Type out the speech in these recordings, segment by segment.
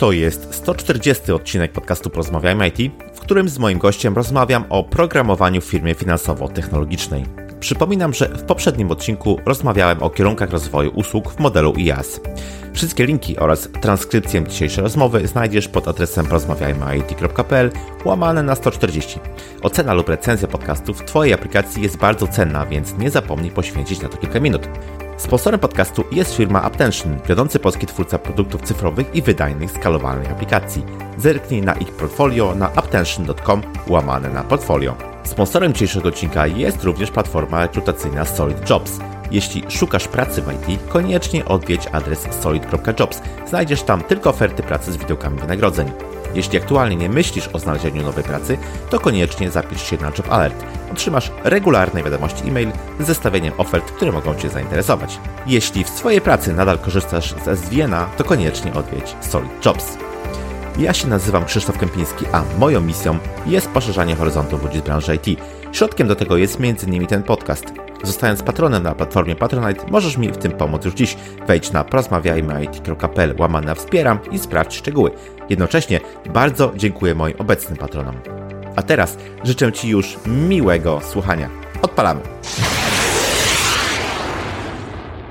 To jest 140 odcinek podcastu Porozmawiajmy IT, w którym z moim gościem rozmawiam o programowaniu w firmie finansowo-technologicznej. Przypominam, że w poprzednim odcinku rozmawiałem o kierunkach rozwoju usług w modelu IaaS. Wszystkie linki oraz transkrypcję dzisiejszej rozmowy znajdziesz pod adresem porozmawiajmyit.pl łamane na 140. Ocena lub recenzja podcastu w Twojej aplikacji jest bardzo cenna, więc nie zapomnij poświęcić na to kilka minut. Sponsorem podcastu jest firma Aptention, wiodący polski twórca produktów cyfrowych i wydajnych, skalowalnych aplikacji. Zerknij na ich portfolio na aptention.com łamane na portfolio. Sponsorem dzisiejszego odcinka jest również platforma rekrutacyjna Solid Jobs. Jeśli szukasz pracy w IT, koniecznie odwiedź adres solid.jobs. Znajdziesz tam tylko oferty pracy z widełkami wynagrodzeń. Jeśli aktualnie nie myślisz o znalezieniu nowej pracy, to koniecznie zapisz się na Job Alert. Otrzymasz regularne wiadomości e-mail z zestawieniem ofert, które mogą Cię zainteresować. Jeśli w swojej pracy nadal korzystasz z SVN-a, to koniecznie odwiedź Solid Jobs. Ja się nazywam Krzysztof Kępiński, a moją misją jest poszerzanie horyzontów ludzi z branży IT. Środkiem do tego jest m.in. ten podcast. Zostając patronem na platformie Patronite, możesz mi w tym pomóc już dziś. Wejdź na porozmawiajmyit.pl łamane wspieram i sprawdź szczegóły. Jednocześnie bardzo dziękuję moim obecnym patronom. A teraz życzę Ci już miłego słuchania. Odpalamy!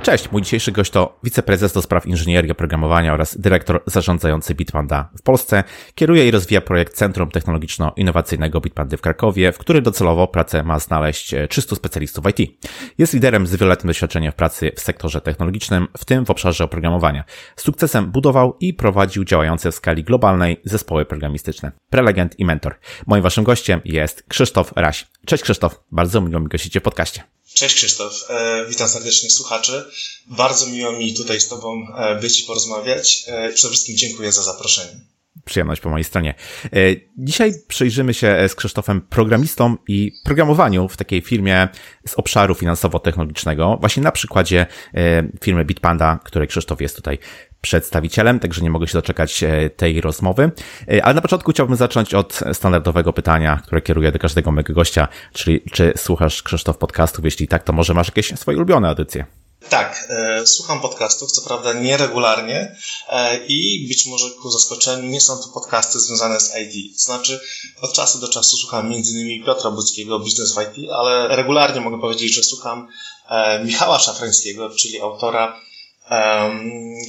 Cześć, mój dzisiejszy gość to wiceprezes do spraw inżynierii oprogramowania oraz dyrektor zarządzający Bitpanda w Polsce. Kieruje i rozwija projekt Centrum Technologiczno-Innowacyjnego Bitpandy w Krakowie, w którym docelowo pracę ma znaleźć 300 specjalistów IT. Jest liderem z wieloletnim doświadczeniem w pracy w sektorze technologicznym, w tym w obszarze oprogramowania. Z sukcesem budował i prowadził działające w skali globalnej zespoły programistyczne. Prelegent i mentor. Moim waszym gościem jest Krzysztof Raś. Cześć Krzysztof, bardzo miło mi gościcie w podcaście. Cześć Krzysztof, e, witam serdecznie słuchaczy. Bardzo miło mi tutaj z Tobą e, być i porozmawiać. E, przede wszystkim dziękuję za zaproszenie. Przyjemność po mojej stronie. Dzisiaj przyjrzymy się z Krzysztofem programistom i programowaniu w takiej firmie z obszaru finansowo-technologicznego, właśnie na przykładzie firmy Bitpanda, której Krzysztof jest tutaj przedstawicielem, także nie mogę się doczekać e, tej rozmowy. E, ale na początku chciałbym zacząć od standardowego pytania, które kieruję do każdego mojego gościa, czyli czy słuchasz Krzysztof podcastów? Jeśli tak, to może masz jakieś swoje ulubione audycje? Tak, e, słucham podcastów, co prawda nieregularnie e, i być może ku zaskoczeniu nie są to podcasty związane z IT. To znaczy od czasu do czasu słucham m.in. Piotra Budzkiego, Business w IT, ale regularnie mogę powiedzieć, że słucham e, Michała Szafrańskiego, czyli autora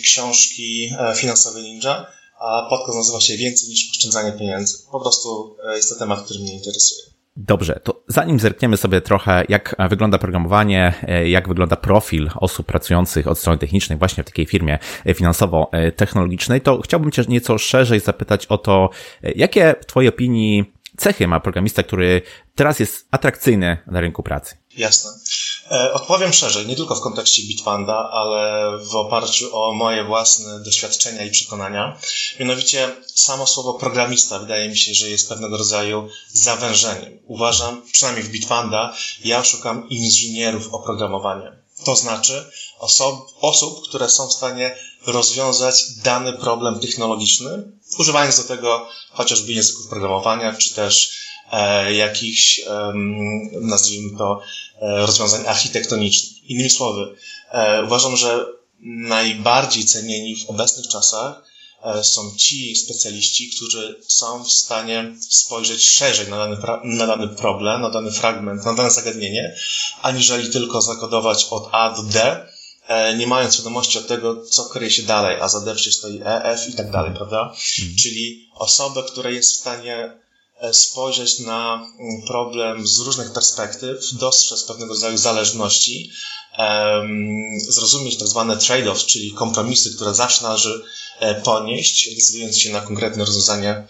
książki e, Finansowy Ninja, a podcast nazywa się Więcej niż oszczędzanie pieniędzy. Po prostu e, jest to temat, który mnie interesuje. Dobrze, to zanim zerkniemy sobie trochę, jak wygląda programowanie, e, jak wygląda profil osób pracujących od strony technicznej właśnie w takiej firmie finansowo-technologicznej, to chciałbym Cię nieco szerzej zapytać o to, jakie w Twojej opinii cechy ma programista, który teraz jest atrakcyjny na rynku pracy? Jasne. E, odpowiem szerzej, nie tylko w kontekście Bitpanda, ale w oparciu o moje własne doświadczenia i przekonania. Mianowicie samo słowo programista wydaje mi się, że jest pewnego rodzaju zawężeniem. Uważam, przynajmniej w Bitpanda, ja szukam inżynierów oprogramowania. To znaczy osob, osób, które są w stanie rozwiązać dany problem technologiczny, używając do tego chociażby języków programowania, czy też e, jakichś, e, nazwijmy to, e, rozwiązań architektonicznych. Innymi słowy, e, uważam, że najbardziej cenieni w obecnych czasach są ci specjaliści, którzy są w stanie spojrzeć szerzej na dany, na dany problem, na dany fragment, na dane zagadnienie, aniżeli tylko zakodować od A do D, E, nie mając świadomości od tego, co kryje się dalej, a za D stoi E, F i tak dalej, prawda? Mhm. Czyli osobę, która jest w stanie e, spojrzeć na mm, problem z różnych perspektyw, dostrzec pewnego rodzaju zależności, zrozumieć tak zwane trade-offs, czyli kompromisy, które zawsze należy e, ponieść, decydując się na konkretne rozwiązanie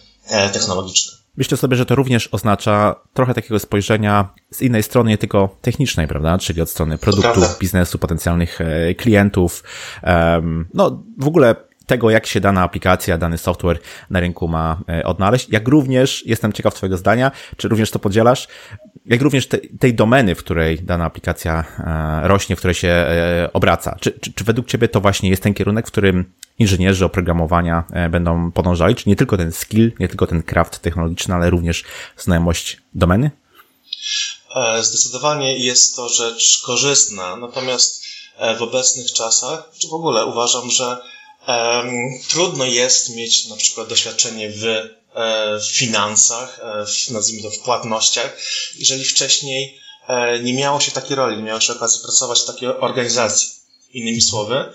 technologiczne. Myślę sobie, że to również oznacza trochę takiego spojrzenia z innej strony, nie tylko technicznej, prawda? Czyli od strony produktów, biznesu, potencjalnych e, klientów. No, w ogóle tego, jak się dana aplikacja, dany software na rynku ma e, odnaleźć. Jak również, jestem ciekaw Twojego zdania, czy również to podzielasz, jak również te, tej domeny, w której dana aplikacja e, rośnie, w której się obraca. Czy, czy, czy według Ciebie to właśnie jest ten kierunek, w którym inżynierzy oprogramowania e, będą podążali, czy nie tylko ten skill, nie tylko ten craft technologiczny, ale również znajomość domeny? E, zdecydowanie jest to rzecz korzystna, natomiast e, w obecnych czasach, czy w ogóle uważam, że Trudno jest mieć na przykład doświadczenie w w finansach, w, nazwijmy to w płatnościach, jeżeli wcześniej nie miało się takiej roli, nie miało się okazji pracować w takiej organizacji. Innymi słowy,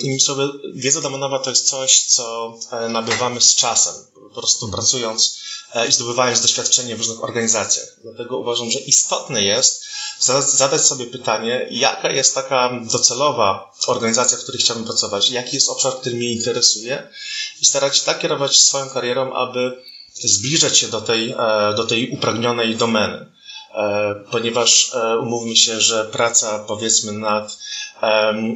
innymi słowy, wiedza domonowa to jest coś, co e, nabywamy z czasem, po prostu pracując e, i zdobywając doświadczenie w różnych organizacjach. Dlatego uważam, że istotne jest zadać sobie pytanie, jaka jest taka docelowa organizacja, w której chciałbym pracować, jaki jest obszar, który mnie interesuje i starać się tak kierować swoją karierą, aby zbliżać się do tej, e, do tej upragnionej domeny. Ponieważ umówmy się, że praca powiedzmy nad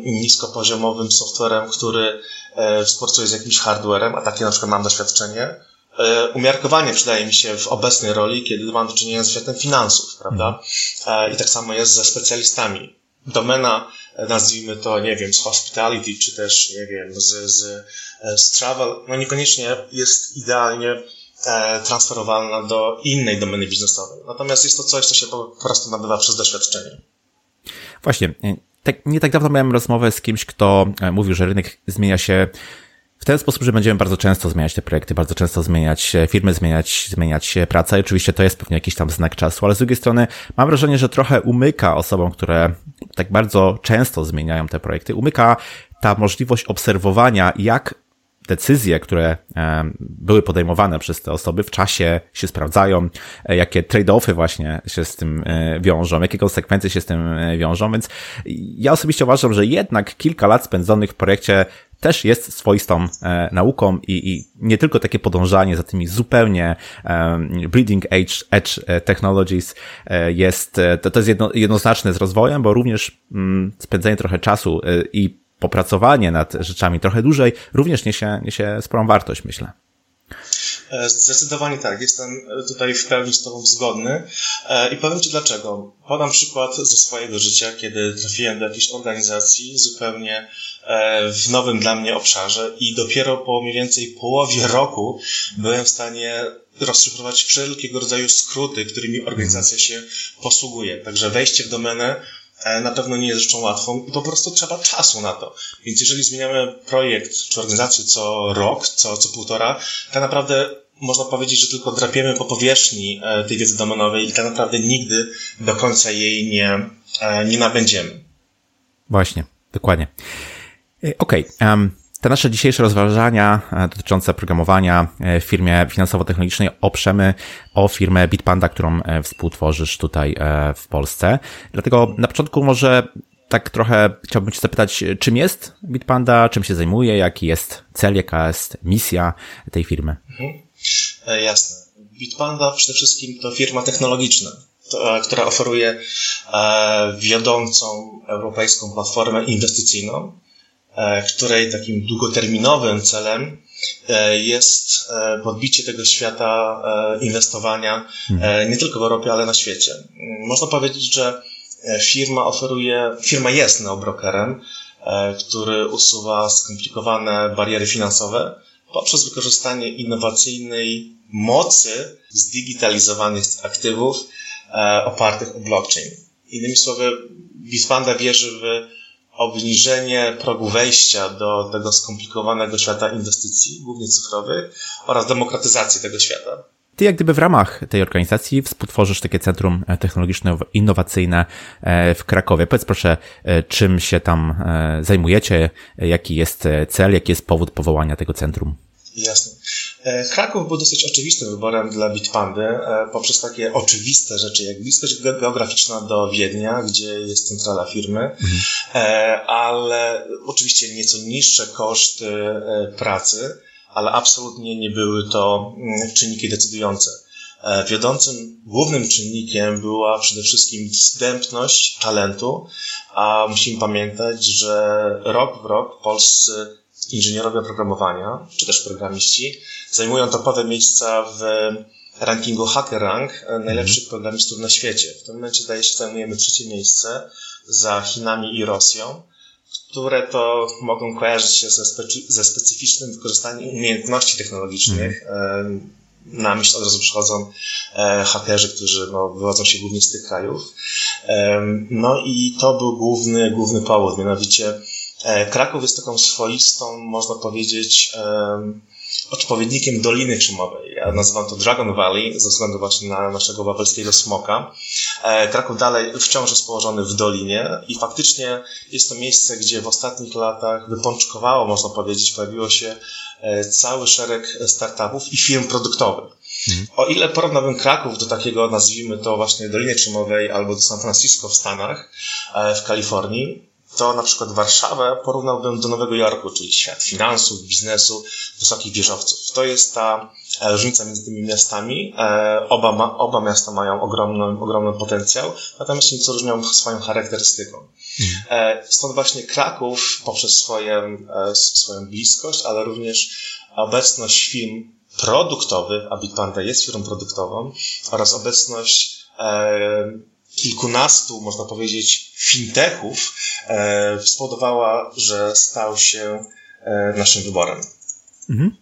niskopoziomowym softwarem, który e, współpracuje z jakimś hardwarem, a takie na przykład mam doświadczenie. E, umiarkowanie przydaje mi się w obecnej roli, kiedy mam do czynienia z światem finansów, prawda? Mhm. E, I tak samo jest ze specjalistami. Domena, nazwijmy to, nie wiem, z hospitality, czy też, nie wiem, z, z, z travel, no niekoniecznie jest idealnie transferowalna do innej domeny biznesowej. Natomiast jest to coś, co się po prostu nabywa przez doświadczenie. Właśnie, tak, nie tak dawno miałem rozmowę z kimś, kto e, mówił, że rynek zmienia się w ten sposób, że będziemy bardzo często zmieniać te projekty, bardzo często zmieniać firmy, zmieniać, zmieniać pracę. I oczywiście to jest pewnie jakiś tam znak czasu, ale z drugiej strony mam wrażenie, że trochę umyka osobom, które tak bardzo często zmieniają te projekty, umyka ta możliwość obserwowania, jak decyzje, które były podejmowane przez te osoby w czasie się sprawdzają, e, jakie trade-offy właśnie się z tym e, wiążą, jakie konsekwencje się z tym e, wiążą, więc ja osobiście uważam, że jednak kilka lat spędzonych w projekcie też jest swoistą e, nauką i, i nie tylko takie podążanie za tymi zupełnie e, bleeding edge, edge technologies e, jest, to, to jest jedno, jednoznaczne z rozwojem, bo również mm, spędzenie trochę czasu i popracowanie nad rzeczami trochę dłużej również niesie, niesie sporą wartość, myślę. E, zdecydowanie tak, jestem tutaj w pełni z Tobą zgodny e, i powiem Ci dlaczego. Podam przykład ze swojego życia, kiedy trafiłem do jakiejś organizacji zupełnie e, w nowym dla mnie obszarze i dopiero po mniej więcej połowie roku byłem w stanie rozszyfrować wszelkiego rodzaju skróty, którymi organizacja się posługuje. Także wejście w domenę na pewno nie jest rzeczą łatwą i po prostu trzeba czasu na to. Więc jeżeli zmieniamy projekt czy organizację co rok, co, co półtora, tak naprawdę można powiedzieć, że tylko drapiemy po powierzchni e, tej wiedzy domenowej i tak naprawdę nigdy do końca jej nie, e, nie nabędziemy. Właśnie, dokładnie. Okej. Okay. Um, te nasze dzisiejsze rozważania e, dotyczące programowania e, w firmie finansowo-technologicznej oprzemy o firmę Bitpanda, którą e, współtworzysz tutaj w Polsce. Dlatego na początku może tak trochę chciałbym Cię zapytać, czym jest Bitpanda, czym się zajmuje, jaki jest cel, jaka jest misja tej firmy? Mhm. jasne. Bitpanda przede wszystkim to firma technologiczna, która oferuje wiodącą europejską platformę inwestycyjną, której takim długoterminowym celem e, jest e, podbicie tego świata inwestowania hmm. nie tylko w Europie, ale na świecie. Można powiedzieć, że firma oferuje, firma jest neobrokerem, który usuwa skomplikowane bariery finansowe poprzez wykorzystanie innowacyjnej mocy zdigitalizowanych aktywów opartych o blockchain. Innymi słowy, Bitpanda wierzy w obniżenie progu wejścia do tego skomplikowanego świata inwestycji, głównie cyfrowych, oraz demokratyzacji tego świata. Ty jak gdyby w ramach tej organizacji współtworzysz takie centrum technologiczne, innowacyjne e, w Krakowie. Powiedz proszę, e, czym się tam e, zajmujecie, jaki jest cel, jaki jest powód powołania tego centrum? Jasne. E, Kraków był dosyć oczywistym wyborem dla Bitpandy e, poprzez takie oczywiste rzeczy, jak bliskość geograficzna do Wiednia, gdzie jest centrala firmy, mhm. E, ale oczywiście nieco niższe koszty pracy, ale absolutnie nie były to mm, czynniki decydujące. Wiodącym, głównym czynnikiem była przede wszystkim dostępność talentu, a musimy pamiętać, że rok w rok polscy inżynierowie oprogramowania, czy też programiści, zajmują topowe miejsca w rankingu HackerRank najlepszych mhm. programistów na świecie. W tym momencie zdaje się zajmujemy trzecie miejsce za Chinami i Rosją, które to mogą kojarzyć się ze, specy ze specyficznym wykorzystaniem umiejętności technologicznych. Mm. Na myśl od razu przychodzą e, hakerzy, którzy no, wywodzą się głównie z tych krajów. E, no i to był główny, główny powód, mianowicie Kraków jest taką swoistą, można powiedzieć, odpowiednikiem Doliny Krzemowej. Ja nazywam to Dragon Valley ze względu właśnie na naszego wawelskiego smoka. E, Kraków dalej wciąż jest położony w dolinie i faktycznie jest to miejsce, gdzie w ostatnich latach wypączkowało, można powiedzieć, pojawiło się e, cały szereg startupów i firm produktowych. Mhm. O ile porównałbym Kraków do takiego, nazwijmy to właśnie Doliny Krzemowej albo do San Francisco w Stanach, e, w Kalifornii, to na przykład Warszawę porównałbym do Nowego Jorku, czyli świat finansów, biznesu, wysokich wieżowców. To jest ta e, różnica między tymi miastami. E, oba, ma, oba miasta mają ogromny, ogromny potencjał, natomiast nieco różnią swoją charakterystyką. Mhm. Stąd właśnie Kraków poprzez swoje, swoją bliskość, ale również obecność firm produktowych, a Bitpanda jest firmą produktową, oraz obecność kilkunastu, można powiedzieć, fintechów e, spowodowała, że stał się e, naszym wyborem. Mhm.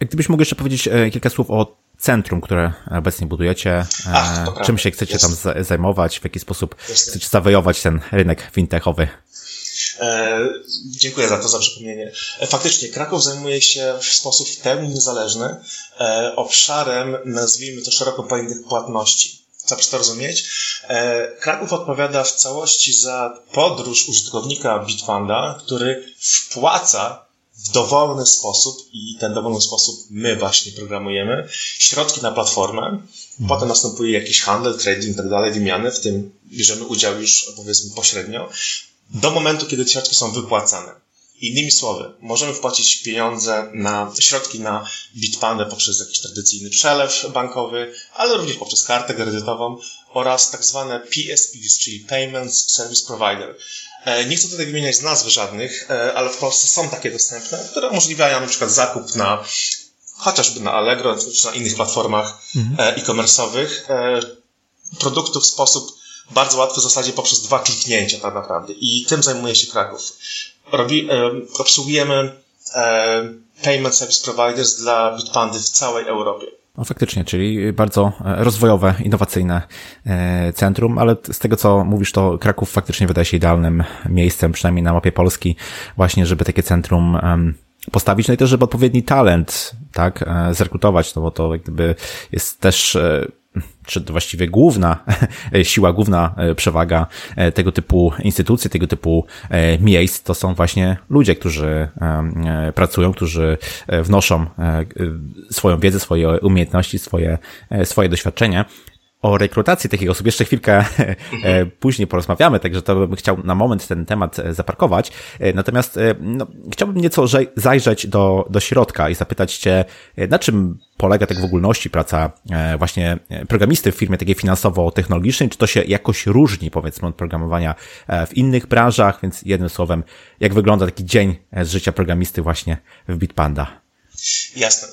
Gdybyś mógł jeszcze powiedzieć e, kilka słów o centrum, które obecnie budujecie, Ach, czym się chcecie jest. tam zajmować, w jaki sposób jest. chcecie zawojować ten rynek fintechowy? E, dziękuję za to, za przypomnienie. Faktycznie, Kraków zajmuje się w sposób w pełni niezależny e, obszarem, nazwijmy to szeroko pojętych płatności. Co to rozumieć? E, Kraków odpowiada w całości za podróż użytkownika Bitfunda, który wpłaca w dowolny sposób i ten dowolny sposób my właśnie programujemy środki na platformę. Mhm. Potem następuje jakiś handel, trading, tak dalej, wymiany, w tym bierzemy udział już powiedzmy pośrednio, do momentu, kiedy te środki są wypłacane. Innymi słowy, możemy wpłacić pieniądze na środki na Bitpandę poprzez jakiś tradycyjny przelew bankowy, ale również poprzez kartę kredytową oraz tak zwane PSPs, czyli Payments Service Provider. E, nie chcę tutaj wymieniać nazw żadnych, e, ale w Polsce są takie dostępne, które umożliwiają na przykład zakup na chociażby na Allegro czy na innych platformach mhm. E, e-commerce'owych produktów w sposób bardzo łatwy w zasadzie poprzez dwa kliknięcia tak naprawdę. I tym zajmuje się Kraków robi, obsługujemy payment service providers dla Bitpandy w całej Europie. No faktycznie, czyli bardzo e, rozwojowe, innowacyjne e, centrum, ale z tego co mówisz, to Kraków faktycznie wydaje się idealnym miejscem, przynajmniej na mapie Polski, właśnie, żeby takie centrum postawić, no i też, żeby odpowiedni talent, tak, e, zrekrutować, no bo to jakby jest też czy to właściwie główna siła, główna e, przewaga e, tego typu instytucji, tego typu e, miejsc, to są właśnie ludzie, którzy pracują, którzy wnoszą swoją wiedzę, swoje umiejętności, swoje, swoje doświadczenie o rekrutacji takich osób jeszcze chwilkę mhm. później porozmawiamy, także to bym chciał na moment ten temat zaparkować. Natomiast no, chciałbym nieco zajrzeć do, do środka i zapytać Cię, na czym polega tak w ogólności praca właśnie programisty w firmie takiej finansowo-technologicznej? Czy to się jakoś różni, powiedzmy, od programowania w innych branżach? Więc jednym słowem, jak wygląda taki dzień z życia programisty właśnie w Bitpanda? Jasne.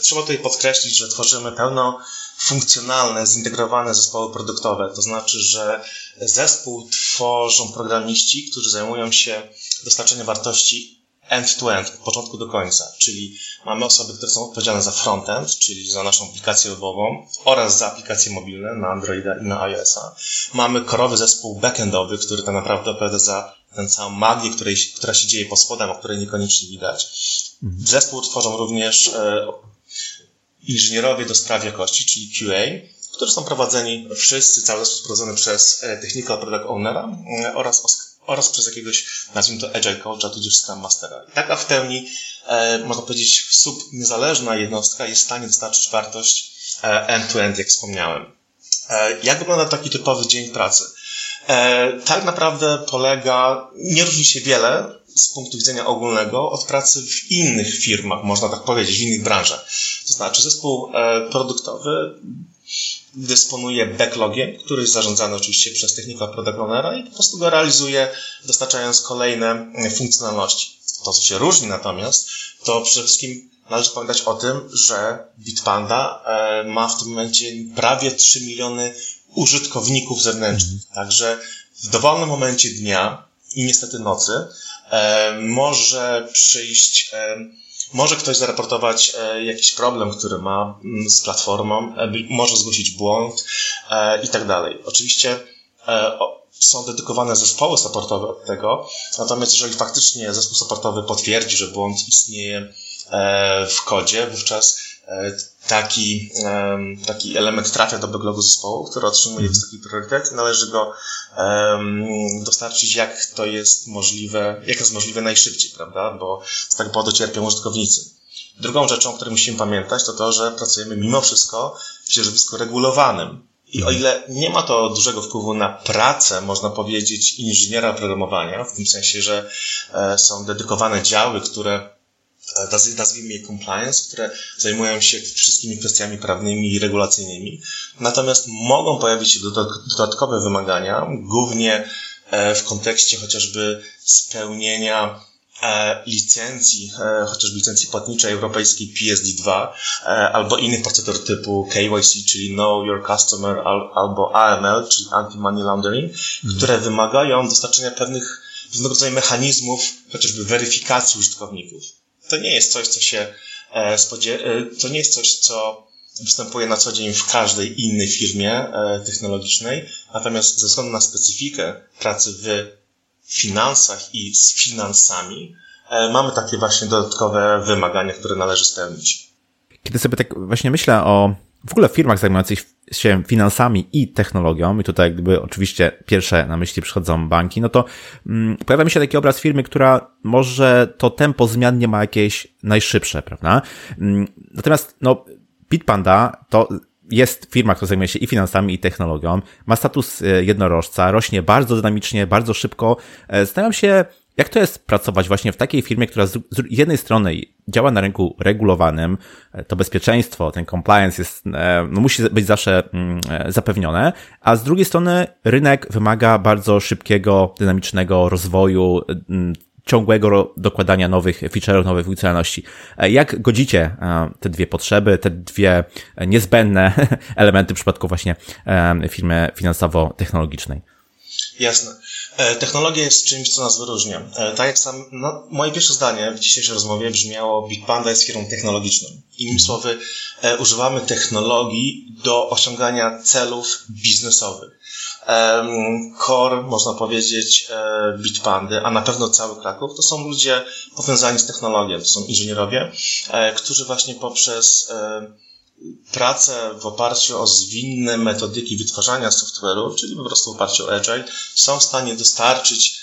Trzeba tutaj podkreślić, że tworzymy pełno funkcjonalne, zintegrowane zespoły produktowe. To znaczy, że zespół tworzą programiści, którzy zajmują się dostarczeniem wartości end-to-end, od początku do końca. Czyli mamy osoby, które są odpowiedzialne za frontend, czyli za naszą aplikację webową oraz za aplikacje mobilne na Androida i na iOS-a. Mamy korowy zespół backendowy, który tak naprawdę odpowiada za tę całą magię, której, która się dzieje pod spodem, o której niekoniecznie widać. Mhm. Zespół tworzą również e, inżynierowie do spraw jakości, czyli QA, którzy są prowadzeni wszyscy, cały zespół prowadzony przez e, Technical Product Ownera e, oraz, oraz przez jakiegoś, nazwijmy to Agile Coacha, tudzież Scrum Mastera. I taka w pełni, e, można powiedzieć, sub niezależna jednostka jest w stanie dostarczyć wartość end-to-end, jak wspomniałem. Jak wygląda taki typowy dzień pracy? Tak naprawdę polega, nie różni się wiele z punktu widzenia ogólnego od pracy w innych firmach, można tak powiedzieć, w innych branżach. To znaczy zespół e, produktowy dysponuje backlogiem, który jest zarządzany oczywiście przez technika product ownera i po prostu go realizuje, dostarczając kolejne e, funkcjonalności. To, co się różni natomiast, to przede wszystkim należy pamiętać o tym, że Bitpanda e, ma w tym momencie prawie 3 miliony użytkowników zewnętrznych. Także w dowolnym momencie dnia i niestety nocy może przyjść może ktoś zaraportować e, jakiś problem, który ma mm, z platformą, e, może zgłosić błąd e, i tak dalej. Oczywiście są dedykowane zespoły supportowe od tego, natomiast jeżeli faktycznie zespół supportowy potwierdzi, że błąd istnieje w kodzie, wówczas taki, taki element trafia do backlogu zespołu, który otrzymuje mhm. wysoki priorytet. Należy go dostarczyć jak to jest możliwe, jak jest możliwe najszybciej, prawda? Bo z tego powodu cierpią użytkownicy. Drugą rzeczą, o której musimy pamiętać, to to, że pracujemy mimo wszystko w środowisku regulowanym. I o ile nie ma to dużego wpływu na pracę, można powiedzieć, inżyniera programowania, w tym sensie, że e, są dedykowane działy, które e, nazwijmy je compliance, które zajmują się wszystkimi kwestiami prawnymi i regulacyjnymi. Natomiast mogą pojawić się dodatkowe wymagania, głównie e, w kontekście chociażby spełnienia E, licencji, e, chociażby licencji płatniczej europejskiej PSD2 e, albo innych procedur typu KYC, czyli Know Your Customer albo AML, czyli Anti-Money Laundering, mhm. które wymagają dostarczenia pewnych, pewnego rodzaju mechanizmów, chociażby weryfikacji użytkowników. To nie jest coś, co się to nie jest coś, co występuje na co dzień w każdej innej firmie technologicznej, natomiast ze względu na specyfikę pracy w finansach i z finansami, e, mamy takie właśnie dodatkowe wymagania, które należy spełnić. Kiedy sobie tak właśnie myślę o w ogóle firmach zajmujących się finansami i technologią, i tutaj gdyby oczywiście pierwsze na myśli przychodzą banki, no to mm, pojawia mi się taki obraz firmy, która może to tempo zmian nie ma jakieś najszybsze, prawda? Mm, natomiast no, Bitpanda to jest firma, która zajmuje się i finansami, i technologią, ma status e, jednorożca, rośnie bardzo dynamicznie, bardzo szybko. E, zastanawiam się, jak to jest pracować właśnie w takiej firmie, która z jednej strony działa na rynku regulowanym, e, to bezpieczeństwo, ten compliance jest, no musi być zawsze mm, zapewnione, a z drugiej strony rynek wymaga bardzo szybkiego, dynamicznego rozwoju, mm, ciągłego dokładania nowych feature'ów, nowych funkcjonalności. E, jak godzicie e, te dwie potrzeby, te dwie niezbędne elementy w przypadku właśnie e, firmy finansowo-technologicznej? Jasne. Technologia jest czymś, co nas wyróżnia. Tak jak sam, no, moje pierwsze zdanie w dzisiejszej rozmowie brzmiało, Big Panda jest firmą technologiczną. Innymi mhm. słowy, używamy technologii do osiągania celów biznesowych core, można powiedzieć, e, Bitpandy, a na pewno cały Kraków, to są ludzie powiązani z technologią, to są inżynierowie, e, którzy właśnie poprzez e, pracę w oparciu o zwinne metodyki wytwarzania software'u, czyli po prostu w oparciu o Agile, są w stanie dostarczyć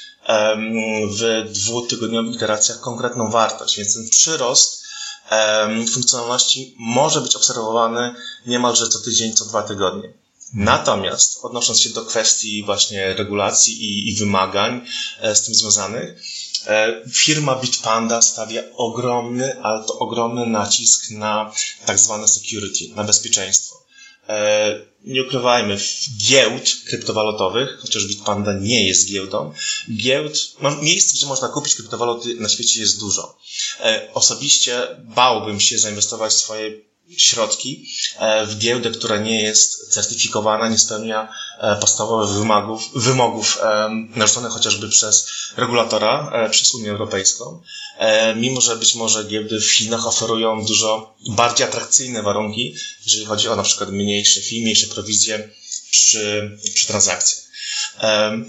w dwutygodniowych iteracjach konkretną wartość, więc ten przyrost funkcjonalności może być obserwowany niemalże co tydzień, co dwa tygodnie. Natomiast odnosząc się do kwestii właśnie regulacji i, i wymagań e, z tym związanych, e, firma Bitpanda stawia ogromny, ale to ogromny nacisk na tak zwane security, na bezpieczeństwo. E, nie ukrywajmy, giełd kryptowalutowych, chociaż Bitpanda nie jest giełdą, giełd, miejsc, gdzie można kupić kryptowaluty na świecie jest dużo. Osobiście bałbym się zainwestować swoje środki e, w giełdę, która nie jest certyfikowana, nie spełnia e, podstawowych wymogów, wymogów e, narzuconych chociażby przez regulatora, przez Unię Europejską, mimo że być może giełdy w Chinach oferują dużo bardziej atrakcyjne warunki, jeżeli chodzi o na przykład mniejsze fee, mniejsze prowizje przy, przy transakcjach.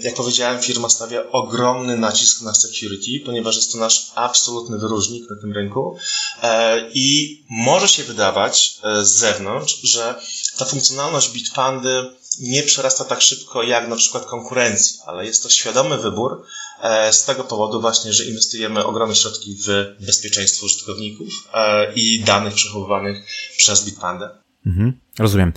Jak powiedziałem, firma stawia ogromny nacisk na security, ponieważ jest to nasz absolutny wyróżnik na tym rynku e, i może się wydawać e, z zewnątrz, że ta funkcjonalność Bitpandy nie przerasta tak szybko jak na przykład konkurencji, ale jest to świadomy wybór e, z tego powodu właśnie, że inwestujemy ogromne środki w bezpieczeństwo użytkowników i danych przechowywanych przez Bitpandę. Mhm, rozumiem.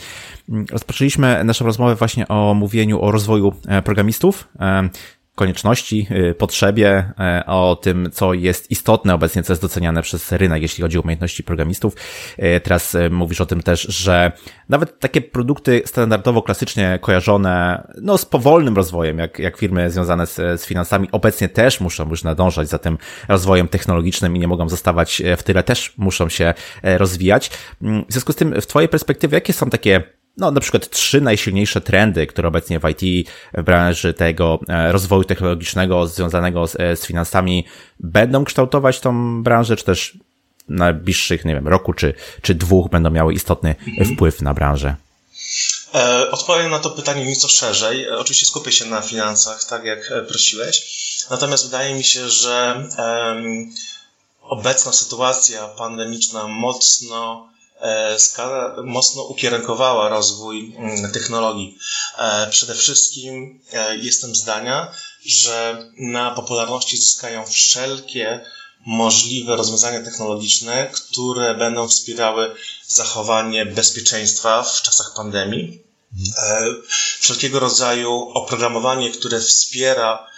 Rozpoczęliśmy naszą rozmowę właśnie o mówieniu o rozwoju e, programistów. E, konieczności, y, potrzebie, e, o tym, co jest istotne obecnie, co jest doceniane przez rynek, jeśli chodzi o umiejętności programistów. E, teraz e, mówisz o tym też, że nawet takie produkty standardowo, klasycznie kojarzone, no z powolnym rozwojem, jak, jak firmy związane z, z finansami, obecnie też muszą już nadążać za tym rozwojem technologicznym i nie mogą zostawać w tyle, też muszą się rozwijać. Mm, w związku z tym, w Twojej perspektywie, jakie są takie no, na przykład trzy najsilniejsze trendy, które obecnie w IT, w branży tego e, rozwoju technologicznego związanego z, e, z finansami będą kształtować tą branżę, czy też na najbliższych, nie wiem, roku czy, czy dwóch będą miały istotny mhm. wpływ na branżę? E, odpowiem na to pytanie nieco szerzej. Oczywiście skupię się na finansach, tak jak prosiłeś. Natomiast wydaje mi się, że obecna sytuacja pandemiczna mocno skala, mocno ukierunkowała rozwój mm, technologii. Przede wszystkim jestem zdania, że na popularności zyskają wszelkie możliwe rozwiązania technologiczne, które będą wspierały zachowanie bezpieczeństwa w czasach pandemii. Mhm. Wszelkiego rodzaju oprogramowanie, które wspiera e,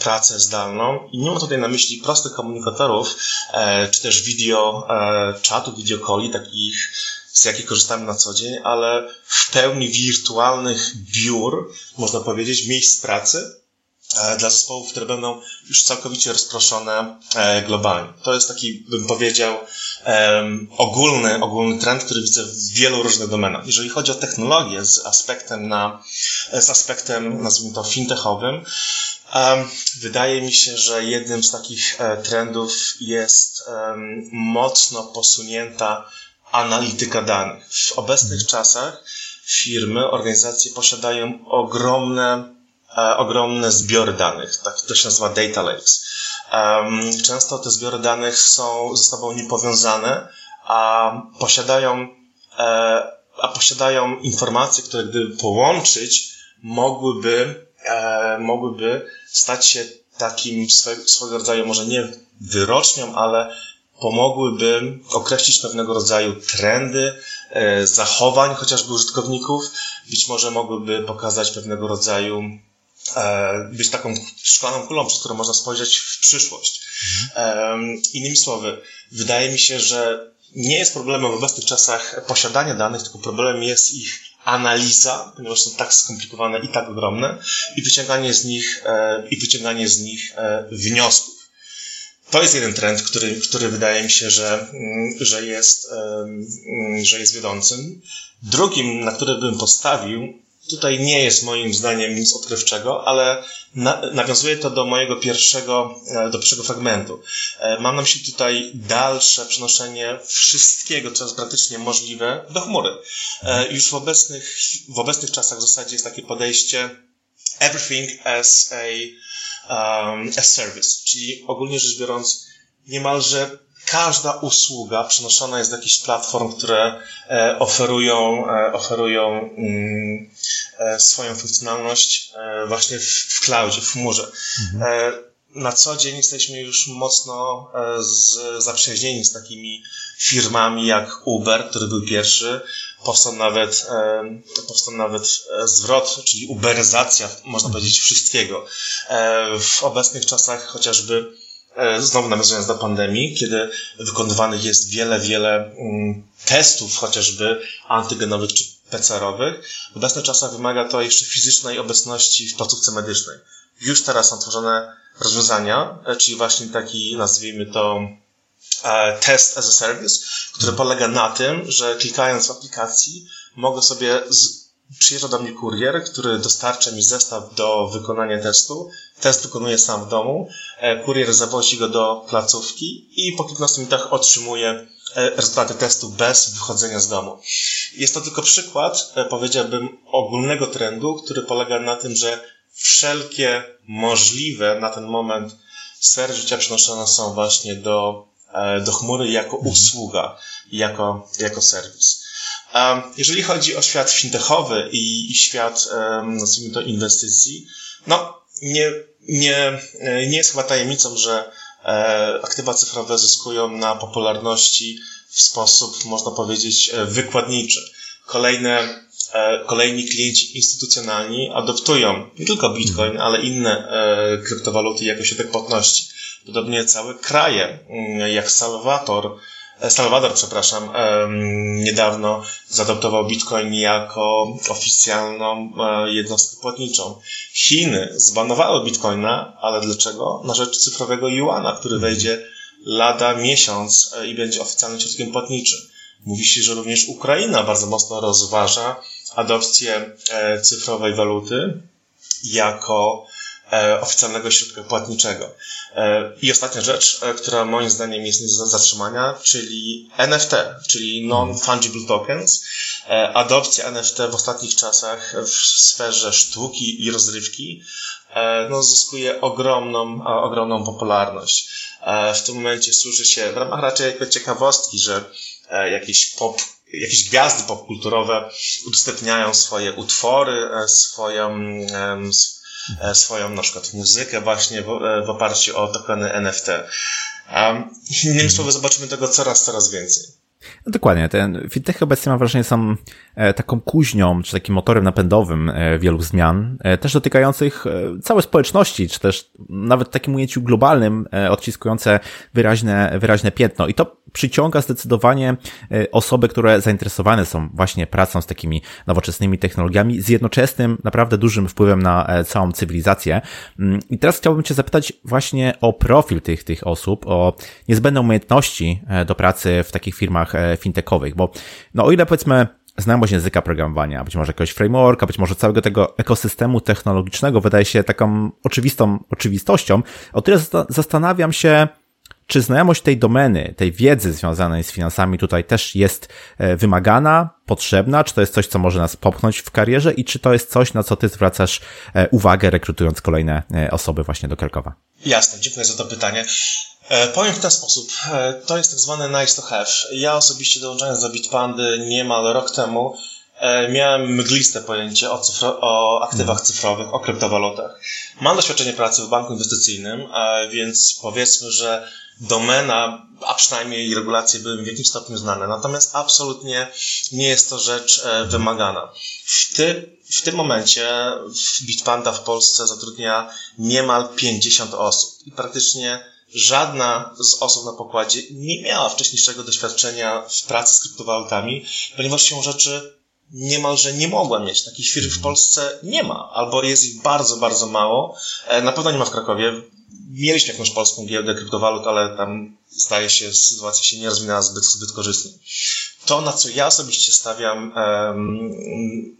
pracę zdalną i nie mam tutaj na myśli prostych komunikatorów, e, czy też video czatu, videokoli, takich z jakich korzystamy na co dzień, ale w pełni wirtualnych biur, można powiedzieć, miejsc pracy, E, dla zespołów, które będą już całkowicie rozproszone e, globalnie. To jest taki, bym powiedział, ogólny, ogólny trend, który widzę w wielu różnych domenach. Jeżeli chodzi o technologię z aspektem na, z aspektem, nazwijmy to, fintechowym, wydaje mi się, że jednym z takich e, trendów jest mocno posunięta analityka danych. W obecnych czasach firmy, organizacje posiadają ogromne E, ogromne zbiory danych, tak to się nazywa data lakes. Często te zbiory danych są ze sobą niepowiązane, a posiadają, e, a posiadają informacje, które gdyby połączyć, mogłyby, mogłyby stać się takim swego, swego rodzaju, może nie wyrocznią, ale pomogłyby określić pewnego rodzaju trendy, zachowań chociażby użytkowników, być może mogłyby pokazać pewnego rodzaju E, być taką szklaną kulą, przez którą można spojrzeć w przyszłość. Mhm. Innymi słowy, wydaje mi się, że nie jest problemem w obecnych czasach posiadanie danych, tylko problemem jest ich analiza, ponieważ są tak skomplikowane i tak ogromne, i wyciąganie z nich, e, i wyciąganie z nich wniosków. To jest jeden trend, który, który wydaje mi się, że, mm, że, jest, mm, że jest wiodącym. Drugim, na który bym postawił, Tutaj nie jest moim zdaniem nic odkrywczego, ale na, nawiązuje to do mojego pierwszego, e, do pierwszego fragmentu. E, mam na myśli tutaj dalsze przenoszenie wszystkiego, co jest praktycznie możliwe, do chmury. E, już w obecnych, w obecnych czasach w zasadzie jest takie podejście everything as a, um, a service, czyli ogólnie rzecz biorąc, niemalże każda usługa przenoszona jest z jakichś platform, które e, oferują, e, oferują mm, e, swoją funkcjonalność właśnie w, cloudzie, w chmurze. Mhm. Na co dzień jesteśmy już mocno zaprzyjaźnieni z takimi firmami jak Uber, który był pierwszy. Powstał nawet, powstał nawet zwrot, czyli uberyzacja, można mhm. powiedzieć, wszystkiego. W obecnych czasach chociażby znowu nawiązując do pandemii, kiedy wykonywanych jest wiele, wiele mm, testów, chociażby antygenowych czy PCR-owych, w obecnych czasach wymaga to jeszcze fizycznej obecności w placówce medycznej. Już teraz są tworzone rozwiązania, e, czyli właśnie taki, nazwijmy to, e, test as a service, który polega na tym, że klikając w aplikacji mogę sobie przyjeżdża do mnie kurier, który dostarcza mi zestaw do wykonania testu. Test wykonuję sam w domu. E, kurier zawozi go do placówki i po 15 minutach otrzymuje e, rezultaty testu bez wychodzenia z domu. Jest to tylko przykład, e, powiedziałbym, ogólnego trendu, który polega na tym, że wszelkie możliwe na ten moment sfery życia przenoszone są właśnie do, do chmury jako usługa, jako, jako serwis. Jeżeli chodzi o świat fintechowy i, świat, nazwijmy to, inwestycji, no nie, nie, nie jest chyba tajemnicą, że e, aktywa cyfrowe zyskują na popularności w sposób, można powiedzieć, e, wykładniczy. Kolejne, e, kolejni klienci instytucjonalni adoptują nie tylko Bitcoin, ale inne kryptowaluty jako środek płatności. Podobnie całe kraje, mm, jak Salwator, Salwador, przepraszam, niedawno zaadoptował Bitcoin jako oficjalną e, jednostkę płatniczą. Chiny zbanowały Bitcoina, ale dlaczego? Na rzecz cyfrowego Yuana, który wejdzie lada miesiąc e, i będzie oficjalnym środkiem płatniczym. Mówi się, że również Ukraina bardzo mocno rozważa adopcję e, cyfrowej waluty jako E, oficjalnego środka płatniczego. E, I ostatnia rzecz, e, która moim zdaniem jest nie do zatrzymania, czyli NFT, czyli Non-Fungible Tokens. adopcja NFT w ostatnich czasach w sferze sztuki i rozrywki no, zyskuje ogromną, ogromną popularność. W tym momencie służy się w ramach raczej jako ciekawostki, że jakieś pop jakieś gwiazdy popkulturowe udostępniają swoje utwory, swoją, swoją na przykład muzykę właśnie w, w oparciu o tokeny NFT. Um, innymi słowy, zobaczymy tego coraz, coraz więcej. Dokładnie. Ten fintechy obecnie mam wrażenie są e, taką kuźnią, czy takim motorem napędowym e, wielu zmian, e, też dotykających całej społeczności, czy też nawet w takim ujęciu globalnym, odciskujące wyraźne, wyraźne piętno. I to przyciąga zdecydowanie osoby, które zainteresowane są właśnie pracą z takimi nowoczesnymi technologiami, z jednoczesnym, naprawdę dużym wpływem na całą cywilizację. Mm, I teraz chciałbym Cię zapytać właśnie o profil tych, tych osób, o niezbędne umiejętności do pracy w takich firmach fintechowych, bo no o ile powiedzmy znajomość języka programowania, być może jakiegoś frameworka, być może całego tego ekosystemu technologicznego wydaje się taką oczywistą oczywistością, o tyle zastanawiam się, czy znajomość tej domeny, tej wiedzy związanej z finansami tutaj też jest e, wymagana, potrzebna? Czy to jest coś, co może nas popchnąć w karierze i czy to jest coś, na co ty zwracasz e, uwagę, rekrutując kolejne e, osoby właśnie do Krakowa? Jasne, dziękuję za to pytanie. Powiem w ten sposób. To jest tak zwany nice to have. Ja osobiście dołączając do Bitpandy niemal rok temu miałem mgliste pojęcie o, cyfro, o aktywach mhm. cyfrowych, o kryptowalutach. Mam doświadczenie pracy w banku inwestycyjnym, więc powiedzmy, że domena, a przynajmniej regulacje były w jakimś stopniu znane. Natomiast absolutnie nie jest to rzecz e, wymagana. W, ty, w tym momencie Bitpanda w Polsce zatrudnia niemal 50 osób i praktycznie żadna z osób na pokładzie nie miała wcześniejszego doświadczenia w pracy z kryptowalutami, ponieważ się rzeczy niemalże nie mogła mieć. Takich firm w Polsce nie ma, albo jest ich bardzo, bardzo mało. E, na pewno nie ma w Krakowie mieliśmy jakąś polską giełdę kryptowalut, ale tam zdaje się, sytuacja się nie rozwinęła zbyt, zbyt korzystnie. To, na co ja osobiście stawiam um,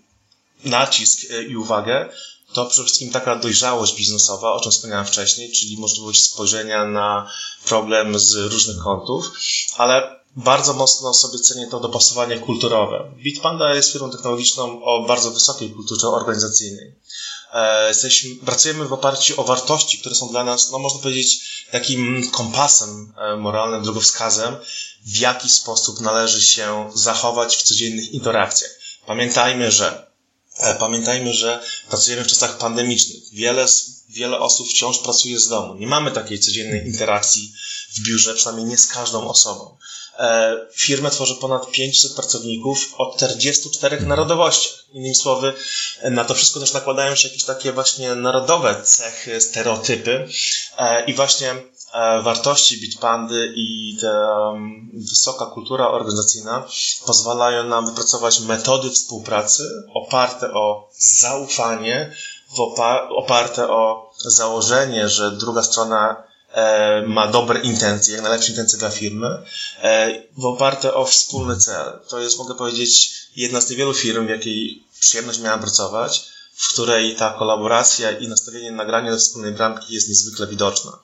nacisk e, i uwagę, to przede wszystkim taka dojrzałość biznesowa, o czym wspomniałem wcześniej, czyli możliwość spojrzenia na problem z różnych kątów, ale bardzo mocno sobie cenię to dopasowanie kulturowe. Bitpanda jest firmą technologiczną o bardzo wysokiej kulturze organizacyjnej. E, jesteśmy, pracujemy w oparciu o wartości, które są dla nas, no można powiedzieć, takim kompasem e, moralnym, drogowskazem, w jaki sposób należy się zachować w codziennych interakcjach. Pamiętajmy, że pamiętajmy, że pracujemy w czasach pandemicznych. Wiele, wiele osób wciąż pracuje z domu. Nie mamy takiej codziennej interakcji w biurze, przynajmniej nie z każdą osobą. E, firmę tworzy ponad 500 pracowników o 44 mhm. narodowościach. Innymi słowy, na to wszystko też nakładają się jakieś takie właśnie narodowe cechy, stereotypy e, i właśnie e, wartości Bitpandy i ta wysoka kultura organizacyjna pozwalają nam wypracować metody współpracy oparte o zaufanie, oparte o założenie, że druga strona E, ma dobre intencje, jak najlepsze intencje dla firmy, e, oparte o wspólny cel. To jest, mogę powiedzieć, jedna z niewielu firm, w jakiej przyjemność miałem pracować, w której ta kolaboracja i nastawienie nagrania do wspólnej bramki jest niezwykle widoczna.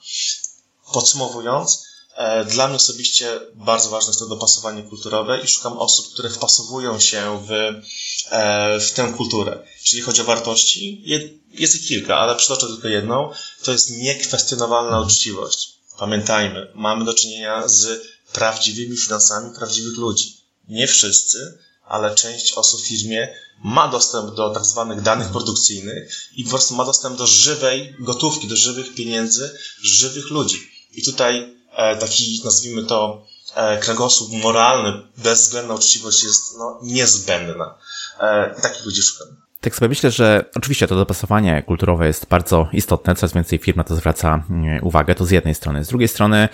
Podsumowując, e, dla mnie osobiście bardzo ważne jest to dopasowanie kulturowe i szukam osób, które wpasowują się w, w tę kulturę. Czyli chodzi o wartości, jest ich kilka, ale przytoczę tylko jedną. To jest niekwestionowalna uczciwość. Pamiętajmy, mamy do czynienia z prawdziwymi finansami prawdziwych ludzi. Nie wszyscy, ale część osób w firmie ma dostęp do tak zwanych danych produkcyjnych i po prostu ma dostęp do żywej gotówki, do żywych pieniędzy, żywych ludzi. I tutaj e, taki, nazwijmy to, e, kręgosłup moralny, bezwzględna uczciwość jest no, niezbędna. E, takich ludzi szukamy. Tak sobie myślę, że oczywiście to dopasowanie kulturowe jest bardzo istotne, coraz więcej firm na to zwraca mm, uwagę, to z jednej strony. Z drugiej strony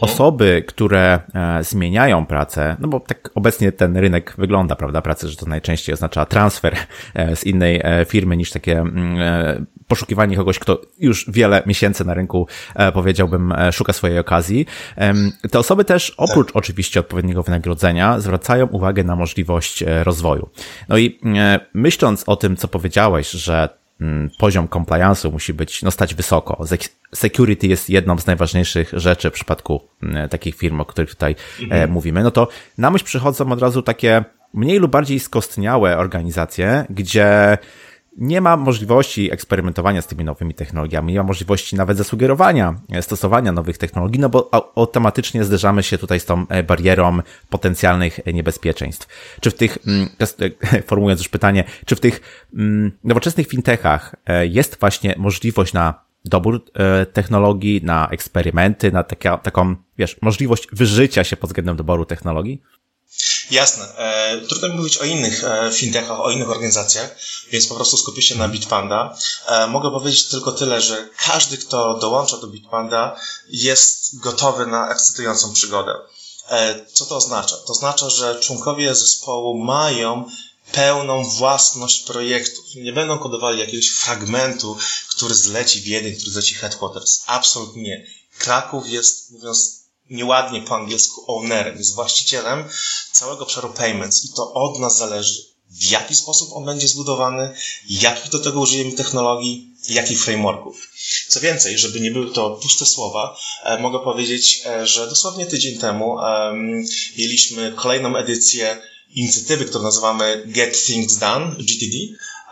osoby, które e, zmieniają pracę, no bo tak obecnie ten rynek wygląda, prawda, pracy, że to najczęściej oznacza transfer e, z innej e, firmy niż takie mm, poszukiwanie kogoś, kto już wiele miesięcy na rynku, powiedziałbym, szuka swojej okazji. Te osoby też, oprócz tak. oczywiście odpowiedniego wynagrodzenia, zwracają uwagę na możliwość rozwoju. No i myśląc o tym, co powiedziałeś, że poziom compliance'u musi być, no stać wysoko. Security jest jedną z najważniejszych rzeczy w przypadku mm, takich firm, o których tutaj e, mhm. mówimy. No to na myśl przychodzą od razu takie mniej lub bardziej skostniałe organizacje, gdzie nie ma możliwości eksperymentowania z tymi nowymi technologiami, nie ma możliwości nawet zasugerowania e, stosowania nowych technologii, no bo automatycznie zderzamy się tutaj z tą e, barierą potencjalnych e, niebezpieczeństw. Czy w tych, mm, formułując już pytanie, czy w tych mm, nowoczesnych fintechach jest właśnie możliwość na dobór technologii, na eksperymenty, na taka, taką, wiesz, możliwość wyżycia się pod względem doboru technologii? Jasne. E, trudno mi mówić o innych e, fintechach, o innych organizacjach, więc po prostu skupię się na Bitpanda. E, mogę powiedzieć tylko tyle, że każdy, kto dołącza do Bitpanda, jest gotowy na ekscytującą przygodę. E, co to oznacza? To oznacza, że członkowie zespołu mają pełną własność projektów. Nie będą kodowali jakiegoś fragmentu, który zleci w jeden, który zleci headquarters. Absolutnie nie. Kraków jest, mówiąc nieładnie po angielsku ownerem, jest właścicielem całego obszaru payments i to od nas zależy, w jaki sposób on będzie zbudowany, jakich do tego użyjemy technologii, jakich frameworków. Co więcej, żeby nie były to puste słowa, e, mogę powiedzieć, e, że dosłownie tydzień temu mieliśmy kolejną edycję inicjatywy, którą nazywamy Get Things Done, GTD,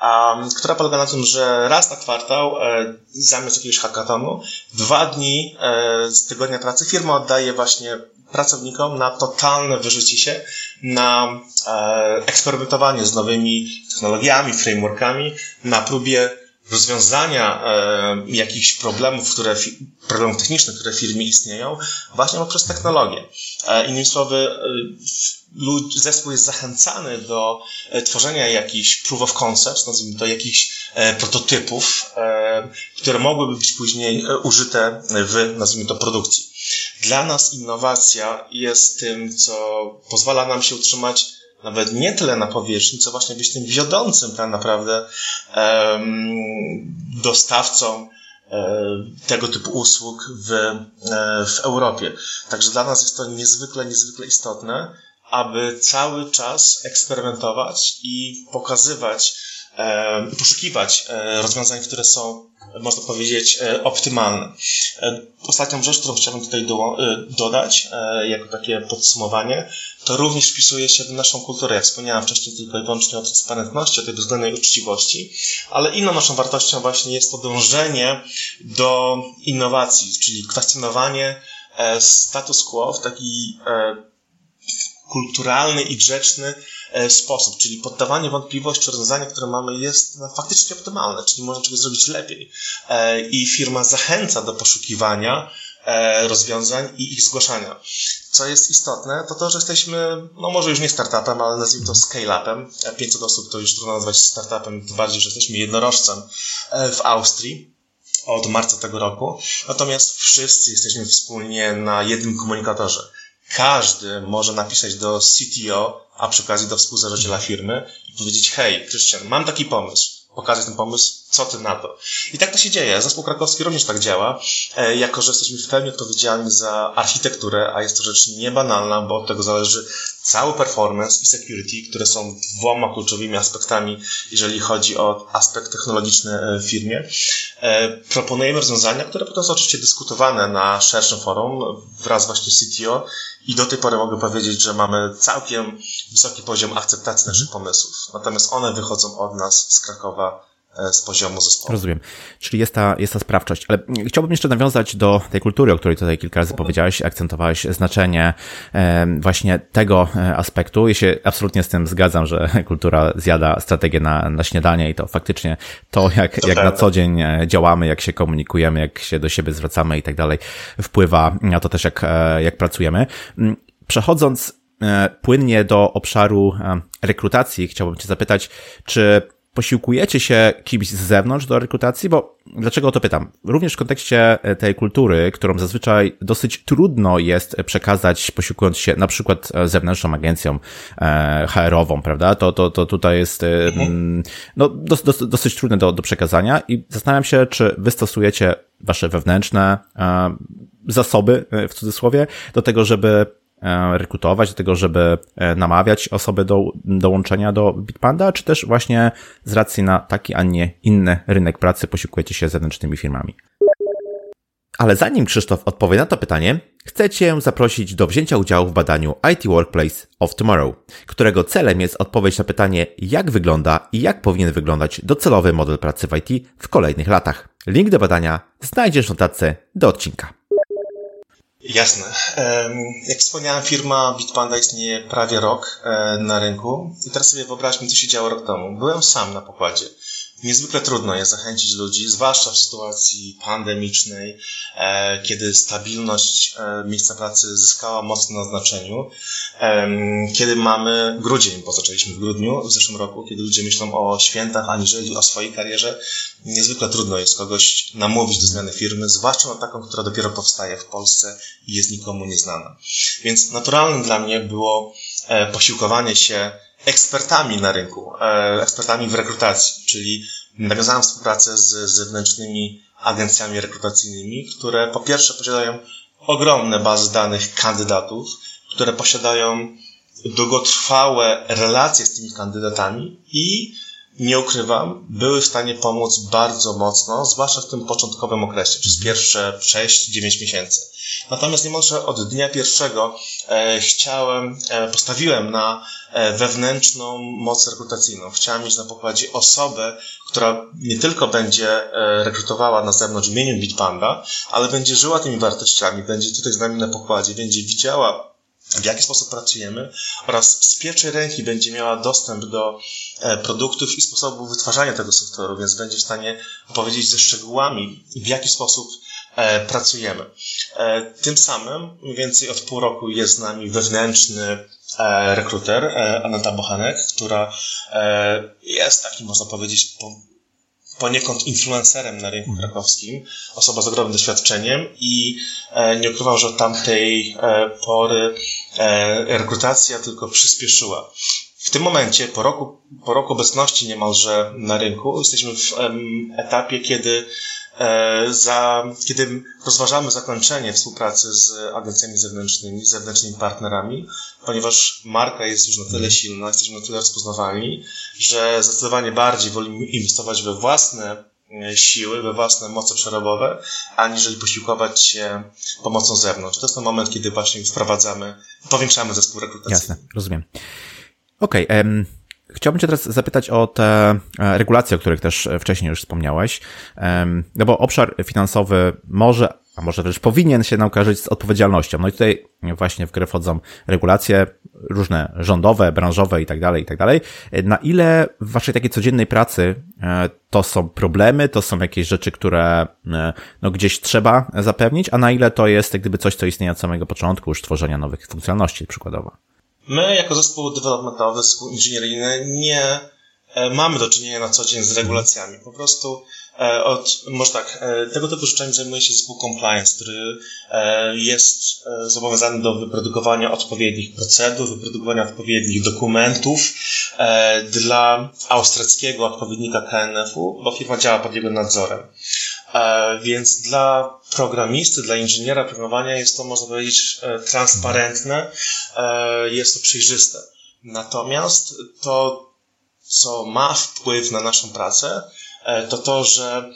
um, która polega na tym, że raz na kwartał, e, zamiast jakiegoś hackathonu, dwa dni e, z tygodnia pracy firma oddaje właśnie pracownikom na totalne wyżycie się, na e, eksperymentowanie z nowymi technologiami, frameworkami, na próbie rozwiązania e, jakichś problemów, które, problemów technicznych, które w firmie istnieją, właśnie poprzez technologię. E, innymi słowy, e, zespół jest zachęcany do e, tworzenia jakichś proof of concept, nazwijmy to jakichś e, prototypów, e, które mogłyby być później użyte w, nazwijmy to, produkcji. Dla nas innowacja jest tym, co pozwala nam się utrzymać nawet nie tyle na powierzchni, co właśnie być tym wiodącym tak naprawdę dostawcą tego typu usług w, w Europie. Także dla nas jest to niezwykle, niezwykle istotne, aby cały czas eksperymentować i pokazywać, e, poszukiwać rozwiązań, które są można powiedzieć, e, optymalne. E, ostatnią rzecz, którą chciałbym tutaj do, e, dodać, jako takie podsumowanie, to również wpisuje się w naszą kulturę. Jak wspomniałem wcześniej, tylko i wyłącznie o transparentności, o tej bezwzględnej uczciwości, ale inną naszą wartością właśnie jest to dążenie do innowacji, czyli kwestionowanie status quo w taki kulturalny i grzeczny e, sposób, czyli poddawanie wątpliwości, czy rozwiązanie, które mamy jest no, faktycznie optymalne, czyli można czegoś zrobić lepiej. E, I firma zachęca do poszukiwania e, rozwiązań i ich zgłaszania. Co jest istotne, to to, że jesteśmy, no może już nie startupem, ale nazwijmy to scale-upem. 500 osób to już trudno nazwać startupem, tym bardziej, że jesteśmy jednorożcem w Austrii od marca tego roku. Natomiast wszyscy jesteśmy wspólnie na jednym komunikatorze każdy może napisać do CTO, a przy okazji do współzałożyciela firmy i powiedzieć, hej, Krystian, mam taki pomysł, pokazać ten pomysł, co ty na to? I tak to się dzieje. Zespół krakowski również tak działa, e, jako że jesteśmy w pełni odpowiedzialni za architekturę, a jest to rzecz niebanalna, bo od tego zależy cały performance i security, które są dwoma kluczowymi aspektami, jeżeli chodzi o aspekt technologiczny e, w firmie. E, proponujemy rozwiązania, które potem są oczywiście dyskutowane na szerszym forum wraz właśnie z CTO i do tej pory mogę powiedzieć, że mamy całkiem wysoki poziom akceptacji naszych pomysłów. Natomiast one wychodzą od nas z Krakowa z poziomu zespołu. Rozumiem. Czyli jest ta, jest ta sprawczość. Ale chciałbym jeszcze nawiązać do tej kultury, o której tutaj kilka razy powiedziałeś, akcentowałeś znaczenie e, właśnie tego e, aspektu. Ja się absolutnie z tym zgadzam, że kultura zjada strategię na, na śniadanie i to faktycznie to, jak, to jak na co dzień działamy, jak się komunikujemy, jak się do siebie zwracamy i tak dalej, wpływa na to też, jak, jak pracujemy. Mm, przechodząc płynnie do obszaru rekrutacji, chciałbym Cię zapytać, czy posiłkujecie się kimś z zewnątrz do rekrutacji? Bo dlaczego o to pytam? Również w kontekście e, tej kultury, którą zazwyczaj dosyć trudno jest przekazać, posiłkując się na przykład e, zewnętrzną agencją e, HR-ową, prawda? To, to, to tutaj jest no, dos, dos, dosyć trudne do, do przekazania i zastanawiam się, czy wy stosujecie wasze wewnętrzne zasoby, w cudzysłowie, do tego, żeby rekrutować, do tego, żeby e, namawiać osoby do dołączenia do Bitpanda, czy też właśnie z racji na taki, a nie inny rynek pracy posiłkujecie się zewnętrznymi firmami? Ale zanim Krzysztof odpowie na to pytanie, chcę Cię zaprosić do wzięcia udziału w badaniu IT Workplace of Tomorrow, którego celem jest odpowiedź na pytanie, jak wygląda i jak powinien wyglądać docelowy model pracy w IT w kolejnych latach. Link do badania znajdziesz w notatce do odcinka. Jasne. Jak wspomniałem, firma Bitpanda istnieje prawie rok e, na rynku i teraz sobie wyobraźmy, co się działo rok temu. Byłem sam na pokładzie. Niezwykle trudno jest zachęcić ludzi, zwłaszcza w sytuacji pandemicznej, e, kiedy stabilność e, miejsca pracy zyskała mocno na znaczeniu. Kiedy mamy grudzień, bo zaczęliśmy w grudniu w zeszłym roku, kiedy ludzie myślą o świętach aniżeli o swojej karierze, niezwykle trudno jest kogoś namówić do zmiany firmy, zwłaszcza na taką, która dopiero powstaje w Polsce i jest nikomu nieznana. Więc naturalnym dla mnie było e, posiłkowanie się ekspertami na rynku, e, ekspertami w rekrutacji, czyli nawiązałem współpracę z zewnętrznymi agencjami rekrutacyjnymi, które po pierwsze posiadają ogromne bazy danych kandydatów, które posiadają długotrwałe relacje z tymi kandydatami i nie ukrywam, były w stanie pomóc bardzo mocno, zwłaszcza w tym początkowym okresie, przez pierwsze 6-9 miesięcy. Natomiast niemalże od dnia pierwszego e, chciałem, e, postawiłem na e, wewnętrzną moc rekrutacyjną. Chciałem mieć na pokładzie osobę, która nie tylko będzie rekrutowała na zewnątrz w imieniu Bitpanda, ale będzie żyła tymi wartościami, będzie tutaj z nami na pokładzie, będzie widziała w jaki sposób pracujemy oraz z pierwszej ręki będzie miała dostęp do produktów i sposobów wytwarzania tego software'u, więc będzie w stanie opowiedzieć ze szczegółami, w jaki sposób pracujemy. E, tym samym mniej więcej od pół roku jest z nami wewnętrzny rekruter, Aneta Bochanek, która jest takim, można powiedzieć, poniekąd influencerem na rynku krakowskim, osoba z ogromnym doświadczeniem i e, nie ukrywam, że od tamtej e, pory e, rekrutacja tylko przyspieszyła. W tym momencie, po roku, po roku obecności niemalże na rynku, jesteśmy w etapie, kiedy E, za, kiedy rozważamy zakończenie współpracy z agencjami zewnętrznymi, z zewnętrznymi partnerami, ponieważ marka jest już na tyle mhm. silna, jesteśmy na tyle rozpoznawalni, że zdecydowanie bardziej wolimy inwestować we własne e, siły, we własne moce przerobowe, aniżeli posiłkować się pomocą zewnątrz. To jest ten moment, kiedy właśnie wprowadzamy, powiększamy zespół rekrutacyjny. Jasne, rozumiem. Okej, okay, um... Chciałbym Cię teraz zapytać o te e, regulacje, o których też wcześniej już wspomniałeś. No bo obszar finansowy może, a może wręcz powinien się nam z odpowiedzialnością. No i tutaj właśnie w grę wchodzą regulacje różne rządowe, branżowe i tak dalej, i tak dalej. Na ile w Waszej takiej codziennej pracy e, to są problemy, to są jakieś rzeczy, które e, no, gdzieś trzeba zapewnić, a na ile to jest jak gdyby coś, co istnieje od samego początku już tworzenia nowych funkcjonalności przykładowo? My, jako zespół developmentowy, zespół inżynieryjny, nie e, mamy do czynienia na co dzień z regulacjami. Po prostu e, od, może tak, e, tego typu rzeczami zajmuje się zespół compliance, który jest zobowiązany do wyprodukowania odpowiednich procedur, wyprodukowania odpowiednich dokumentów dla austriackiego odpowiednika KNF-u, bo firma działa pod jego nadzorem. E, więc dla programisty, dla inżyniera programowania jest to, można powiedzieć, e, transparentne, e, jest to przejrzyste. Natomiast to, co ma wpływ na naszą pracę, to to, że